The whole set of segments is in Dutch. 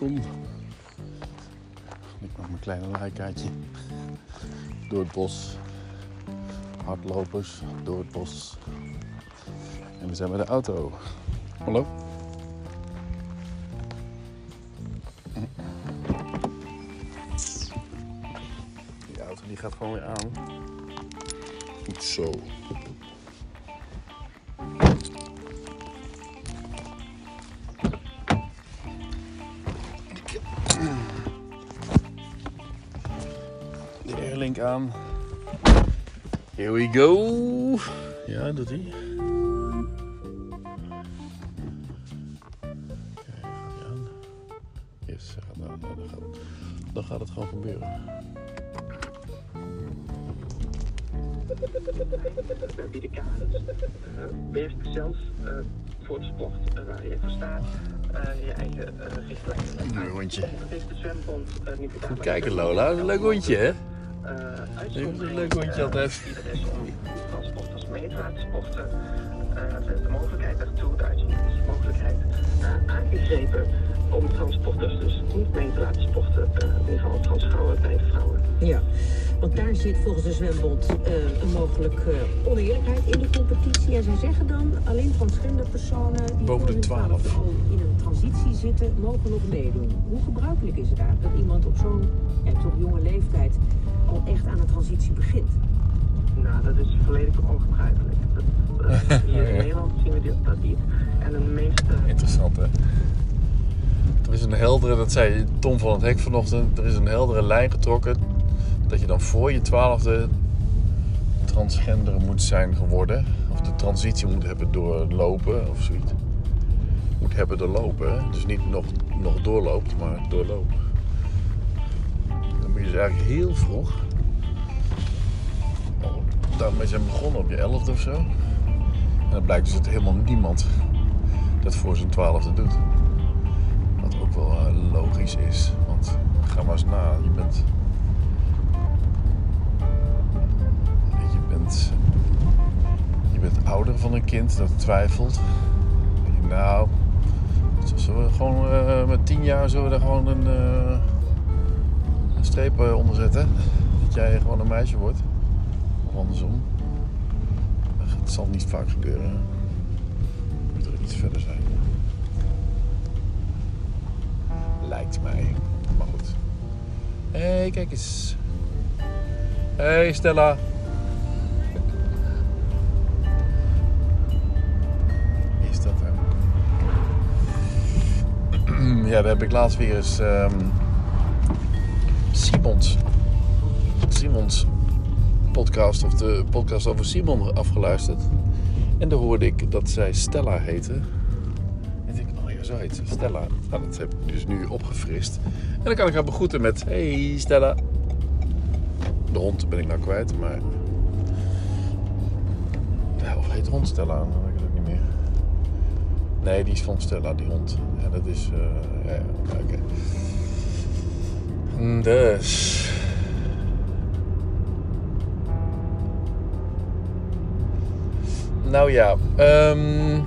Nikon. Ik mag mijn kleine laaikaartje. Door het bos. Hardlopers door het bos. En we zijn bij de auto. Hallo? Die auto die gaat gewoon weer aan. Goed zo. Airlink aan. Here we go. Ja, doet hij. Yes, aan. Nou, dan, gaat, dan gaat het gewoon gebeuren. Uh, wees zelfs uh, voor de sport uh, waar je voor staat. je eigen richtlijnen. Mooi hondje. Goed kijken Lola, leuk hondje hè? Uh, een leuk hondje altijd. Ieder is om transport als mee te laten sporten. de mogelijkheid daartoe, de uitzenderingsmogelijkheid, aangegrepen om transporters dus niet mee te laten sporten. in ieder geval transvrouwen bij vrouwen. Ja. Want daar zit volgens de zwembond uh, een mogelijk uh, oneerlijkheid in de competitie. En zij zeggen dan alleen transgender personen die boven de 12 al in een transitie zitten, mogen nog meedoen. Hoe gebruikelijk is het eigenlijk dat iemand op zo'n ja, toch jonge leeftijd al echt aan de transitie begint? Nou, dat is volledig ongebruikelijk. Dat, uh, hier in Nederland zien we dat niet. En de meeste... Interessant hè? Er is een heldere, dat zei Tom van het Hek vanochtend, er is een heldere lijn getrokken dat je dan voor je twaalfde transgender moet zijn geworden. Of de transitie moet hebben doorlopen of zoiets. Moet hebben doorlopen. Dus niet nog, nog doorloopt, maar doorlopen. Je dus eigenlijk heel vroeg. Daarmee zijn begonnen op je elfde of zo. En dan blijkt dus dat helemaal niemand dat voor zijn twaalfde doet. Wat ook wel logisch is. Want ga maar eens na. Je bent je bent ouder van een kind dat twijfelt. Nou, zullen we gewoon uh, met tien jaar zullen we gewoon een, uh, streep uh, onder zetten. Dat jij gewoon een meisje wordt. Of andersom. Het zal niet vaak gebeuren. Moet er iets verder zijn. Lijkt mij. Maar goed. Hé, hey, kijk eens. Hé, hey, Stella. ja, daar heb ik laatst weer eens um, Simons, Simons podcast, of de podcast over Simon afgeluisterd. En daar hoorde ik dat zij Stella heette. En ik oh ja, zo heet ze, Stella. Nou, dat heb ik dus nu opgefrist. En dan kan ik haar begroeten met, hey Stella. De hond ben ik nou kwijt, maar... Of heet de hond Stella? Dan weet ik het ook niet meer. Nee, die is van Stella, die hond. Ja, dat is... Uh, ja, oké. Dus... Nou ja, um,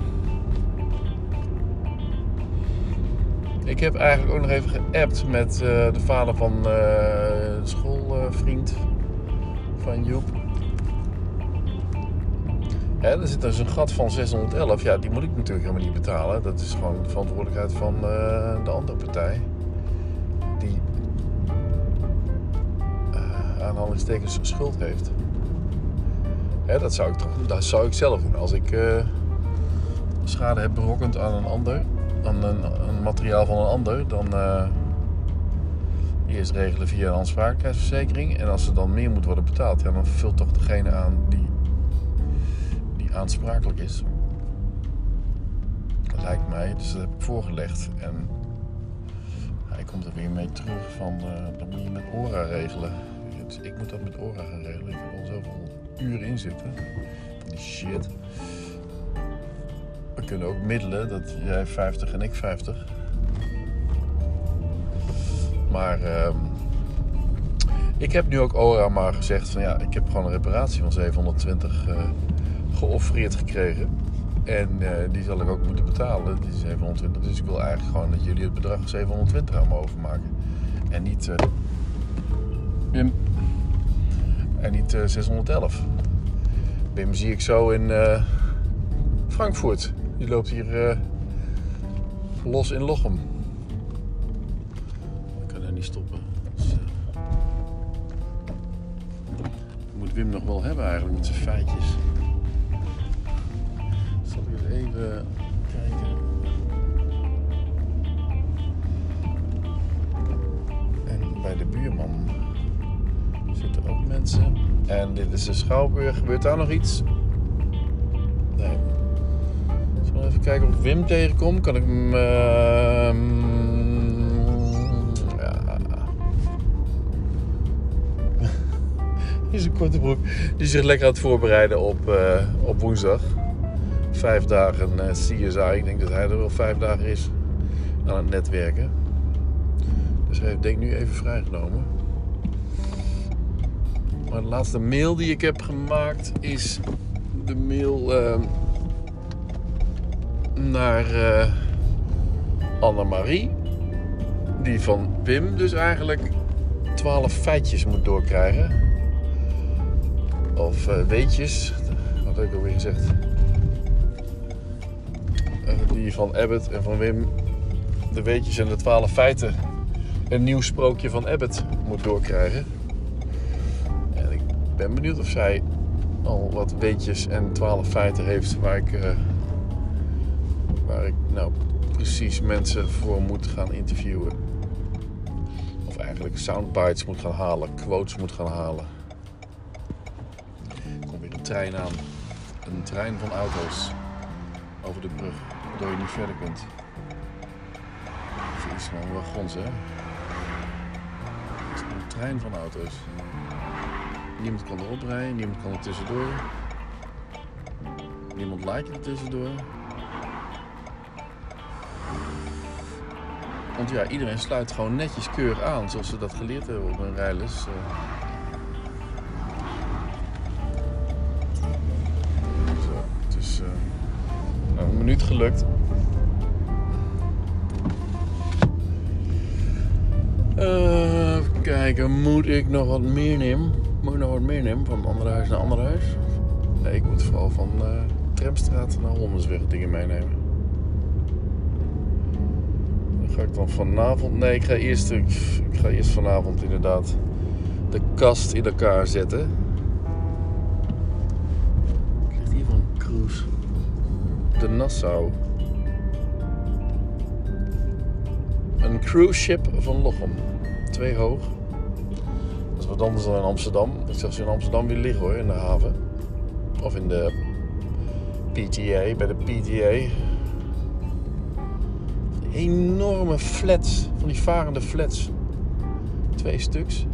ik heb eigenlijk ook nog even geappt met uh, de vader van uh, de schoolvriend van Joep. Er zit dus een gat van 611. Ja, die moet ik natuurlijk helemaal niet betalen. Dat is gewoon de verantwoordelijkheid van uh, de andere partij. Aanhalingstekens schuld heeft. Dat, zou ik toch, dat zou ik zelf doen. Als ik uh, schade heb berokkend aan een ander, aan een, een materiaal van een ander, dan eerst regelen via een aansprakelijkheidsverzekering. En als er dan meer moet worden betaald, ja, dan vult toch degene aan die aansprakelijk is. Dat lijkt mij, dus dat heb ik voorgelegd. En hij komt er weer mee terug van, uh, dat moet je met ORA regelen. Dus ik moet dat met ORA gaan regelen. Ik heb al zoveel uren in zitten. Die shit. We kunnen ook middelen dat jij 50 en ik 50. Maar uh, ik heb nu ook ORA maar gezegd van ja, ik heb gewoon een reparatie van 720 uh, geoffreerd gekregen. En eh, die zal ik ook moeten betalen, die 720. Dus ik wil eigenlijk gewoon dat jullie het bedrag 720 aan me overmaken. En niet... eh. En niet eh, 611. Wim zie ik zo in eh, Frankfurt. Die loopt hier eh, los in Lochem. Ik kan er niet stoppen. Dus, eh, moet Wim nog wel hebben eigenlijk met zijn feitjes. Zal ik eens even kijken. En bij de buurman zitten ook mensen. En dit is de Schouwburg. Gebeurt daar nog iets? Nee. We even kijken of ik Wim tegenkom? Kan ik hem... ehm, ja. Is een korte broek. Die zich lekker aan het voorbereiden op, eh, op woensdag. Vijf dagen eh, CSI. Ik denk dat hij er wel vijf dagen is aan het netwerken. Dus hij heeft denk ik nu even vrijgenomen. Maar de laatste mail die ik heb gemaakt is de mail eh, naar eh Annemarie. Die van Wim dus eigenlijk 12 feitjes moet doorkrijgen. Of eh, weetjes. Wat heb ik alweer gezegd? Eh, die van Abbott en van Wim. De weetjes en de 12 feiten. Een nieuw sprookje van Abbott moet doorkrijgen. Ben benieuwd of zij al wat weetjes en 12 feiten heeft waar ik, eh, waar ik nou precies mensen voor moet gaan interviewen. Of eigenlijk soundbites moet gaan halen, quotes moet gaan halen. Er komt weer een trein aan. Een trein van auto's over de brug, waardoor je niet verder kunt. Dat is iets van wagons, hè? Het een trein van auto's. Niemand kan erop rijden, niemand kan er tussendoor. Niemand je er tussendoor. Want ja, iedereen sluit gewoon netjes keurig aan, zoals ze dat geleerd hebben op hun rijles. eh. Zo, het is eh, nou, een minuut gelukt. Eh, even kijken, moet ik nog wat meer nemen? Moet ik nog wat meer nemen van ander huis naar ander huis? Nee, ik moet vooral van eh Tramstraat naar Hondersweg dingen meenemen. Ga ik dan vanavond... Nee, ik ga eerst, ik, ik ga eerst vanavond inderdaad de kast in elkaar zetten. Wat ligt hier een cruise? De Nassau. Een cruise ship van Lochem. Twee hoog. Wat anders dan in Amsterdam. Ik zag ze in Amsterdam weer liggen hoor, in de haven. Of in de PTA, bij de PTA. Enorme flats, van die varende flats. Twee stuks.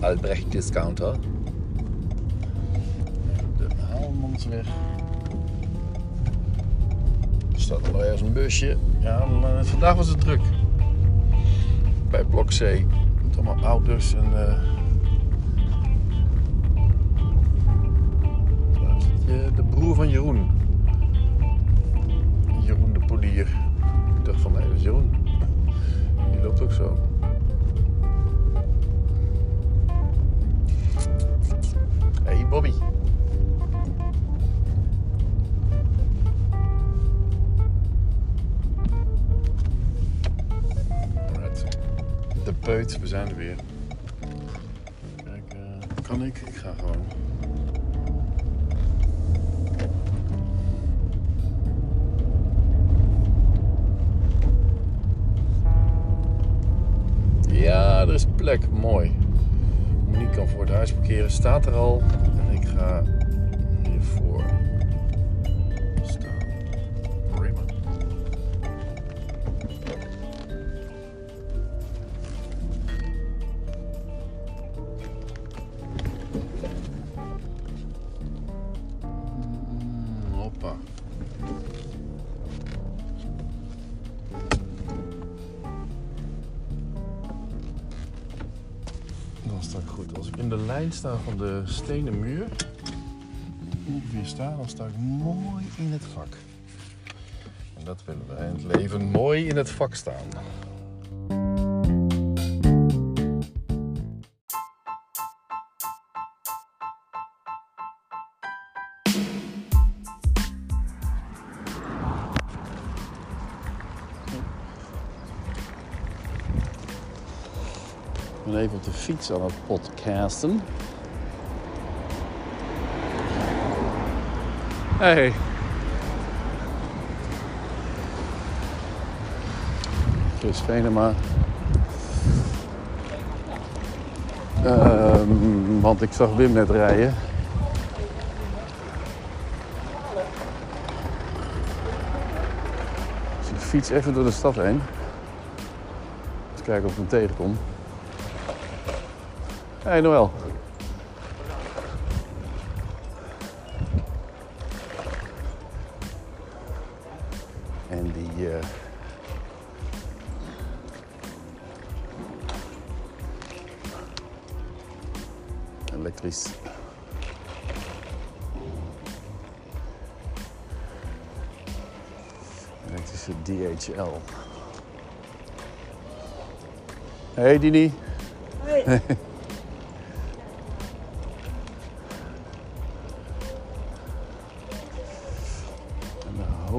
Albrecht Discounter. De Haalmansweg. Er staat nog ergens een busje. Ja, maar vandaag was het druk. Bij Blok C. Met allemaal auto's en... je, de broer van Jeroen. Jeroen de polier. Ik dacht van, nee, dat is Jeroen. Die loopt ook zo. We zijn er weer. Kijk, eh, kan ik? Ik ga gewoon. Ja, er is plek. Mooi. Monique kan voor het huis parkeren, staat er al. Lijn van de stenen muur, ongeveer sta, dan sta ik mooi in het vak. En dat willen wij in het leven, mooi in het vak staan. Ben even op de fiets aan het podcasten. Hey. Chris Venema. Ehm, want ik zag Wim net rijden. Dus ik fiets even door de stad heen. Eens kijken of ik hem tegenkom. Hey Noël. En die. eh, elektrisch. Elektrische DHL. Hey Dini. En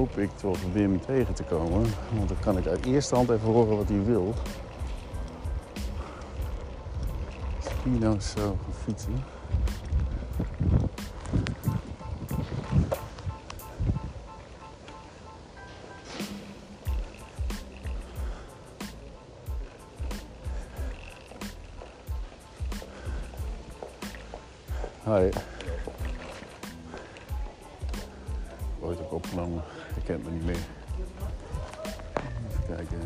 hoop ik toch Wim tegen te komen. Want dan kan ik uit eerste hand even horen wat hij wil. Hier nou zo gaan fietsen. Ooit ook opgenomen. Je kent me niet meer. Even kijken.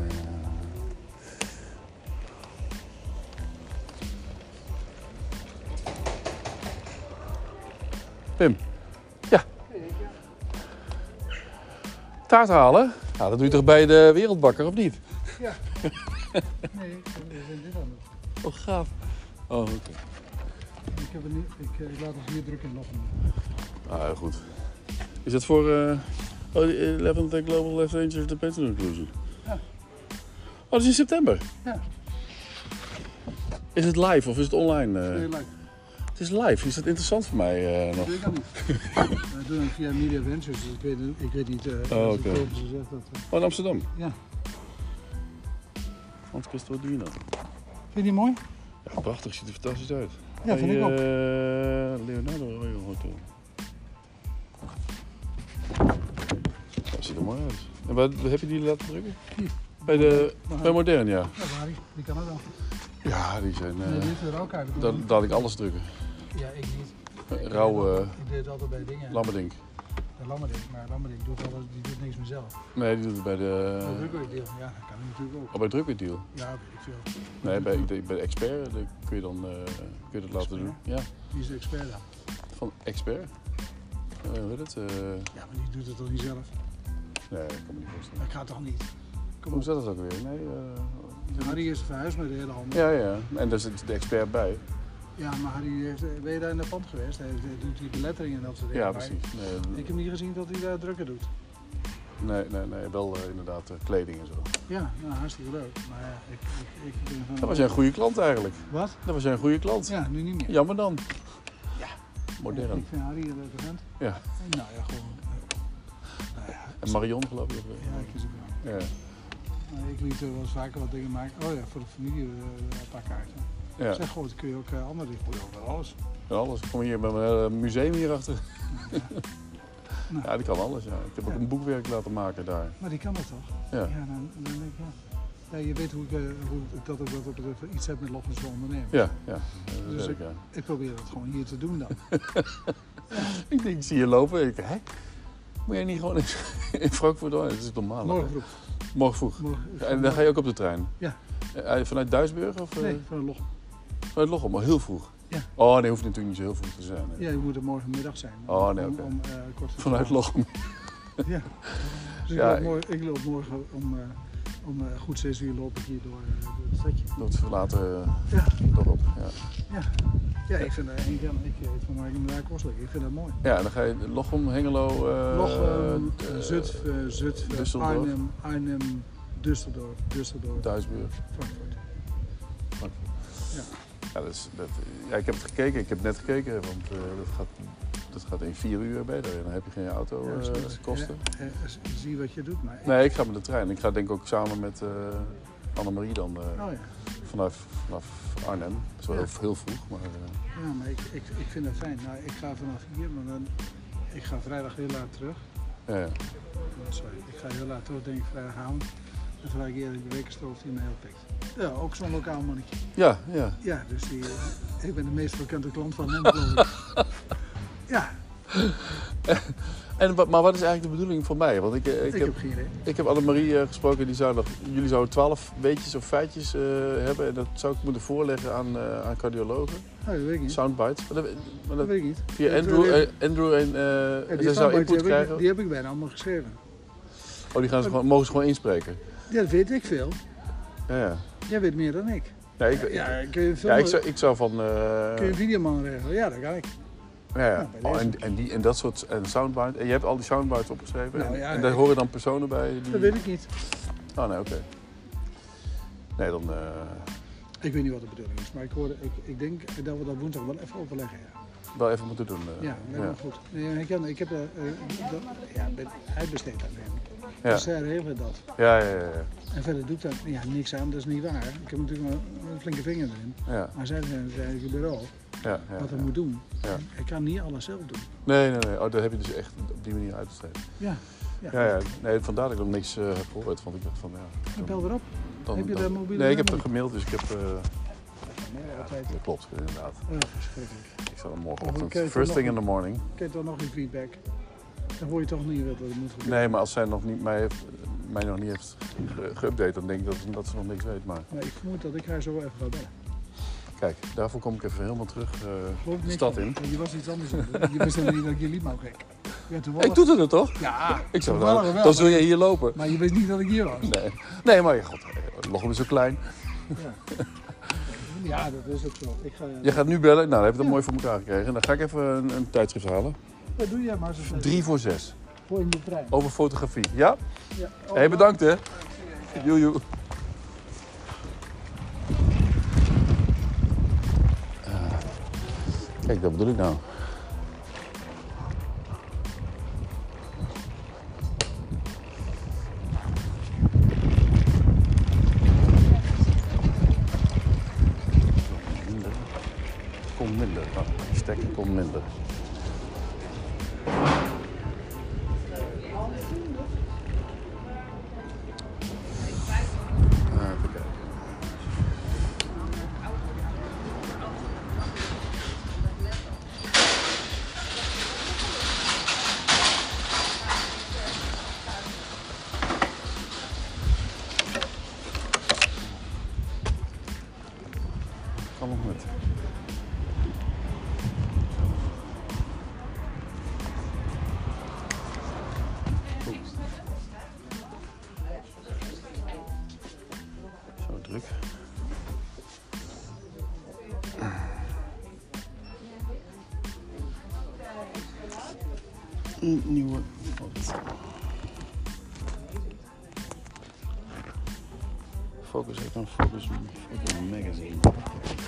Pim. Ja. Taart halen? Nou, dat doe je toch bij de wereldbakker, of niet? Nee, we zijn dit aan het. Oh, gaaf. Oh, oké. Ik, heb niet, ik, eh, ik laat ons hier druk in loggen. Ah, goed. Is dat voor eh oh, de 11th Global Left Rangers de Pension Inclusion? Ja. Oh, dat is in september? Ja. Is het live of is het online? eh? Leuk. Het is live. Is dat interessant voor mij eh, nog? Dat weet ik niet. We doen het via Media Ventures, dus ik weet, ik weet niet. eh Oh, oké. zegt dat. eh, Oh, in Amsterdam. ja. Frans Cristodino. Vind je die mooi? Ja, prachtig. Ziet er fantastisch uit. Ja, vind ik ook. ook. Leonardo Royal Hotel. Mooi uit. En waar, heb je die laten drukken? Hier. Bij, de, bij Modern, ja. Ja, waar die? Die kan het wel. Ja, die zijn... Nee, die heeft er ook uit. daar laat ik alles drukken. Ja, ik niet. Rauw eh het- Ik deed het altijd bij dingen. lammerdink. Bij Lammerdink. Maar Lammerdink doet, alles, die doet niks meer zelf. Nee, die doet het bij de... Ook deel. Ja, dat kan ik natuurlijk ook. Oh, bij Drukwerdeal. Ja, weet ik veel. Nee, bij, bij de expert daar kun je dan eh, kun je dat laten doen. Ja, Die is de expert dan. van expert. Eh hoe heet het? Ja, maar die doet het toch niet zelf? Nee, ik kan me niet voorstellen. Dat gaat toch niet? Kom Hoe zat dat ook weer? Nee, eh, Harry is verhuisd met de hele handel. ja, ja. En daar zit de expert bij. Ja, maar Harry heeft, eh, ben je daar in de pand geweest? Hij doet die beletteringen en dat soort dingen. Ja, precies. Nee, Ik heb niet gezien dat hij daar drukker doet. nee, nee, nee wel eh, inderdaad eh, kleding en zo. Ja, nou, hartstikke leuk. Maar ja, ik, ik, ik ben van... Dat was jij een goede klant eigenlijk. Wat? Dat was jij een goede klant. Ja, nu niet meer. Jammer dan. Ja. Modern. Ik vind Harry een leuke vent. Ja. Nou ja, gewoon... eh, En Marion geloof ik. ja, eh. ik is ook wel. Ja. Maar ik liet er wel eens vaker wat dingen maken. Oh ja, voor de familie eh, een paar kaarten. Ja. Zeg gewoon, dan kun je ook uh, andere dingen. Ook wel alles. Ja, alles. Ik kom hier met mijn hele museum hierachter. Nou. Ja, die kan alles. Ja. Ik heb ook een boekwerk laten maken daar. Maar die kan dat toch? Ja. Ja, dan, dan denk ik, ja. ja. Je weet hoe ik, eh, hoe ik dat ook wat dat betreft iets heb met Loggense ondernemen. Ja, ja. Dat Dus weet ik- ik, ja. Ik probeer het gewoon hier te doen dan. Ik denk, ik zie je lopen. Ik hè? Moet jij niet gewoon in, in Frankfurt doen? Het is normaal. Morgen vroeg. Morgen vroeg. Morgen, En dan ga je ook op de trein? Ja. Eh, Vanuit Duisburg of eh, Nee, van Loggen. vanuit Lochem? Maar heel vroeg. Ja. Oh nee, hoeft natuurlijk niet zo heel vroeg te zijn. hè. Ja, je moet er morgenmiddag zijn. Oh, nee, oké. eh, Vanuit. Lochem. Ja. Dus Ja, ik, loop morgen, ik loop morgen om, eh, om eh, goed 6 uur loop ik hier door, eh, door het stadje. Door het verlaten eh, Ja, dorp. Ja. ja. Ja ik vind dat ik, ik, ik mij inderdaad kostelijk. Ik vind dat mooi. ja, dan ga je Lochem, Hengelo, eh Lochem, eh, Zutphen, Zutphen, Düsseldorf. Arnhem, Arnhem, Düsseldorf, Düsseldorf, Duisburg. Frankfurt. Ja. Ja, dat is, dat, ja, ik heb het gekeken. Ik heb net gekeken, want eh, dat, gaat, dat gaat in vier uur beter. En dan heb je geen Ja, dus, eh, eh, zie wat je doet. Maar nee, ik ga met de trein. Ik ga denk ik ook samen met eh Annemarie dan eh, Oh ja. vanaf, vanaf Arnhem. Dat is wel Ja. heel, heel vroeg, maar eh, Ja, maar ik, ik, ik vind dat fijn. Nou, ik ga vanaf hier, maar dan, ik ga vrijdag heel laat terug. ja. Oh, sorry, ik ga heel laat terug, denk ik vrijdagavond. En terwijl ik eerder de wekenstoof die me heel pikt. Ja, ook zo'n lokaal mannetje. ja, ja. Ja, dus die, eh, ik ben de meest bekende klant van hem, geloof ik. Ja, En, maar wat is eigenlijk de bedoeling van mij? Want ik, eh, ik, ik, heb, heb geen idee. ik heb Annemarie eh, gesproken, die zou nog, jullie zouden twaalf weetjes of feitjes eh, hebben. En dat zou ik moeten voorleggen aan, aan cardiologen. Oh, dat weet ik niet. Soundbites. Maar dat, maar Dat dat, weet ik niet. via Andrew, Andrew en ja, die zou input die heb, ik, krijgen. die heb ik bijna allemaal geschreven. Oh, die gaan ze gewoon, mogen ze gewoon inspreken. Ja, dat weet ik veel. Ja, ja. Jij weet meer dan ik. Ja, ik, Ja, ja, kun je, ik, zou, ik zou van... eh, kun je een videoman regelen? Ja, dat kan ik. Ja, ja. Oh, en, en, die, en dat soort en soundbites. En je hebt al die soundbites opgeschreven. Nou, en, ja, en daar horen dan personen bij. Die... Dat weet ik niet. Oh, nee, oké. Nee, dan... eh, Ik weet niet wat de bedoeling is, maar ik, hoorde, ik, ik denk dat we dat woensdag wel even overleggen. Ja, wel even moeten doen. eh. ja ja. goed. Nee, ik, heb, eh, dat, ja, besteedt aan hem. Ja. Dus zij regelen dat. Ja, ja, ja, ja. En verder doe ik daar ja, niks aan, dat is niet waar. Ik heb natuurlijk wel een flinke vinger erin. ja, Maar zij zijn het eigen bureau, ja, ja, wat hij moet doen. Ja. Ik kan niet alles zelf doen. Nee, nee, nee. Oh, dat heb je dus echt op die manier uitgeschreven. Ja, ja. Ja. Nee, vandaar dat ik nog niks eh, heb gehoord. Want ik dacht van, ja... Ik bel erop. Dan, Heb je de mobiele Nee, ik heb het gemaild, dus ik heb... eh, Nee, altijd. dat klopt, inderdaad. Oh, verschrikkelijk. Ik zal hem morgenochtend... kijk, First thing in the morning. Kijk dan nog een feedback. Dan hoor je toch niet wat er moet gebeuren. Nee, maar als zij nog niet, mij, heeft, mij nog niet heeft ge- geüpdate, dan denk ik dat, dat ze nog niks weet. Maar Maar ik vermoed dat ik haar zo even ga bellen. Kijk, daarvoor kom ik even helemaal terug eh, de stad in. Je was iets anders. Je wist helemaal niet dat ik je liep nou gek. Ja, toevallig. Ik doe het toch? Ja, Ik zou dan, wel, dan zul maar- je hier lopen. Maar je wist niet dat ik hier was. Nee, nee maar god, Lochem is zo klein. Ja, ja dat is het zo. Ik ga, Je gaat nu bellen, nou dan heb je het Ja. mooi voor elkaar gekregen. Dan ga ik even een, een tijdschrift halen. Dat doe jij maar zo. Drie voor zes, Voor in de trein. over fotografie. Ja? Ja. Hé, hey, bedankt hè. Joe, joe. Kijk, dat bedoel ik focus, I don't focus on magazine.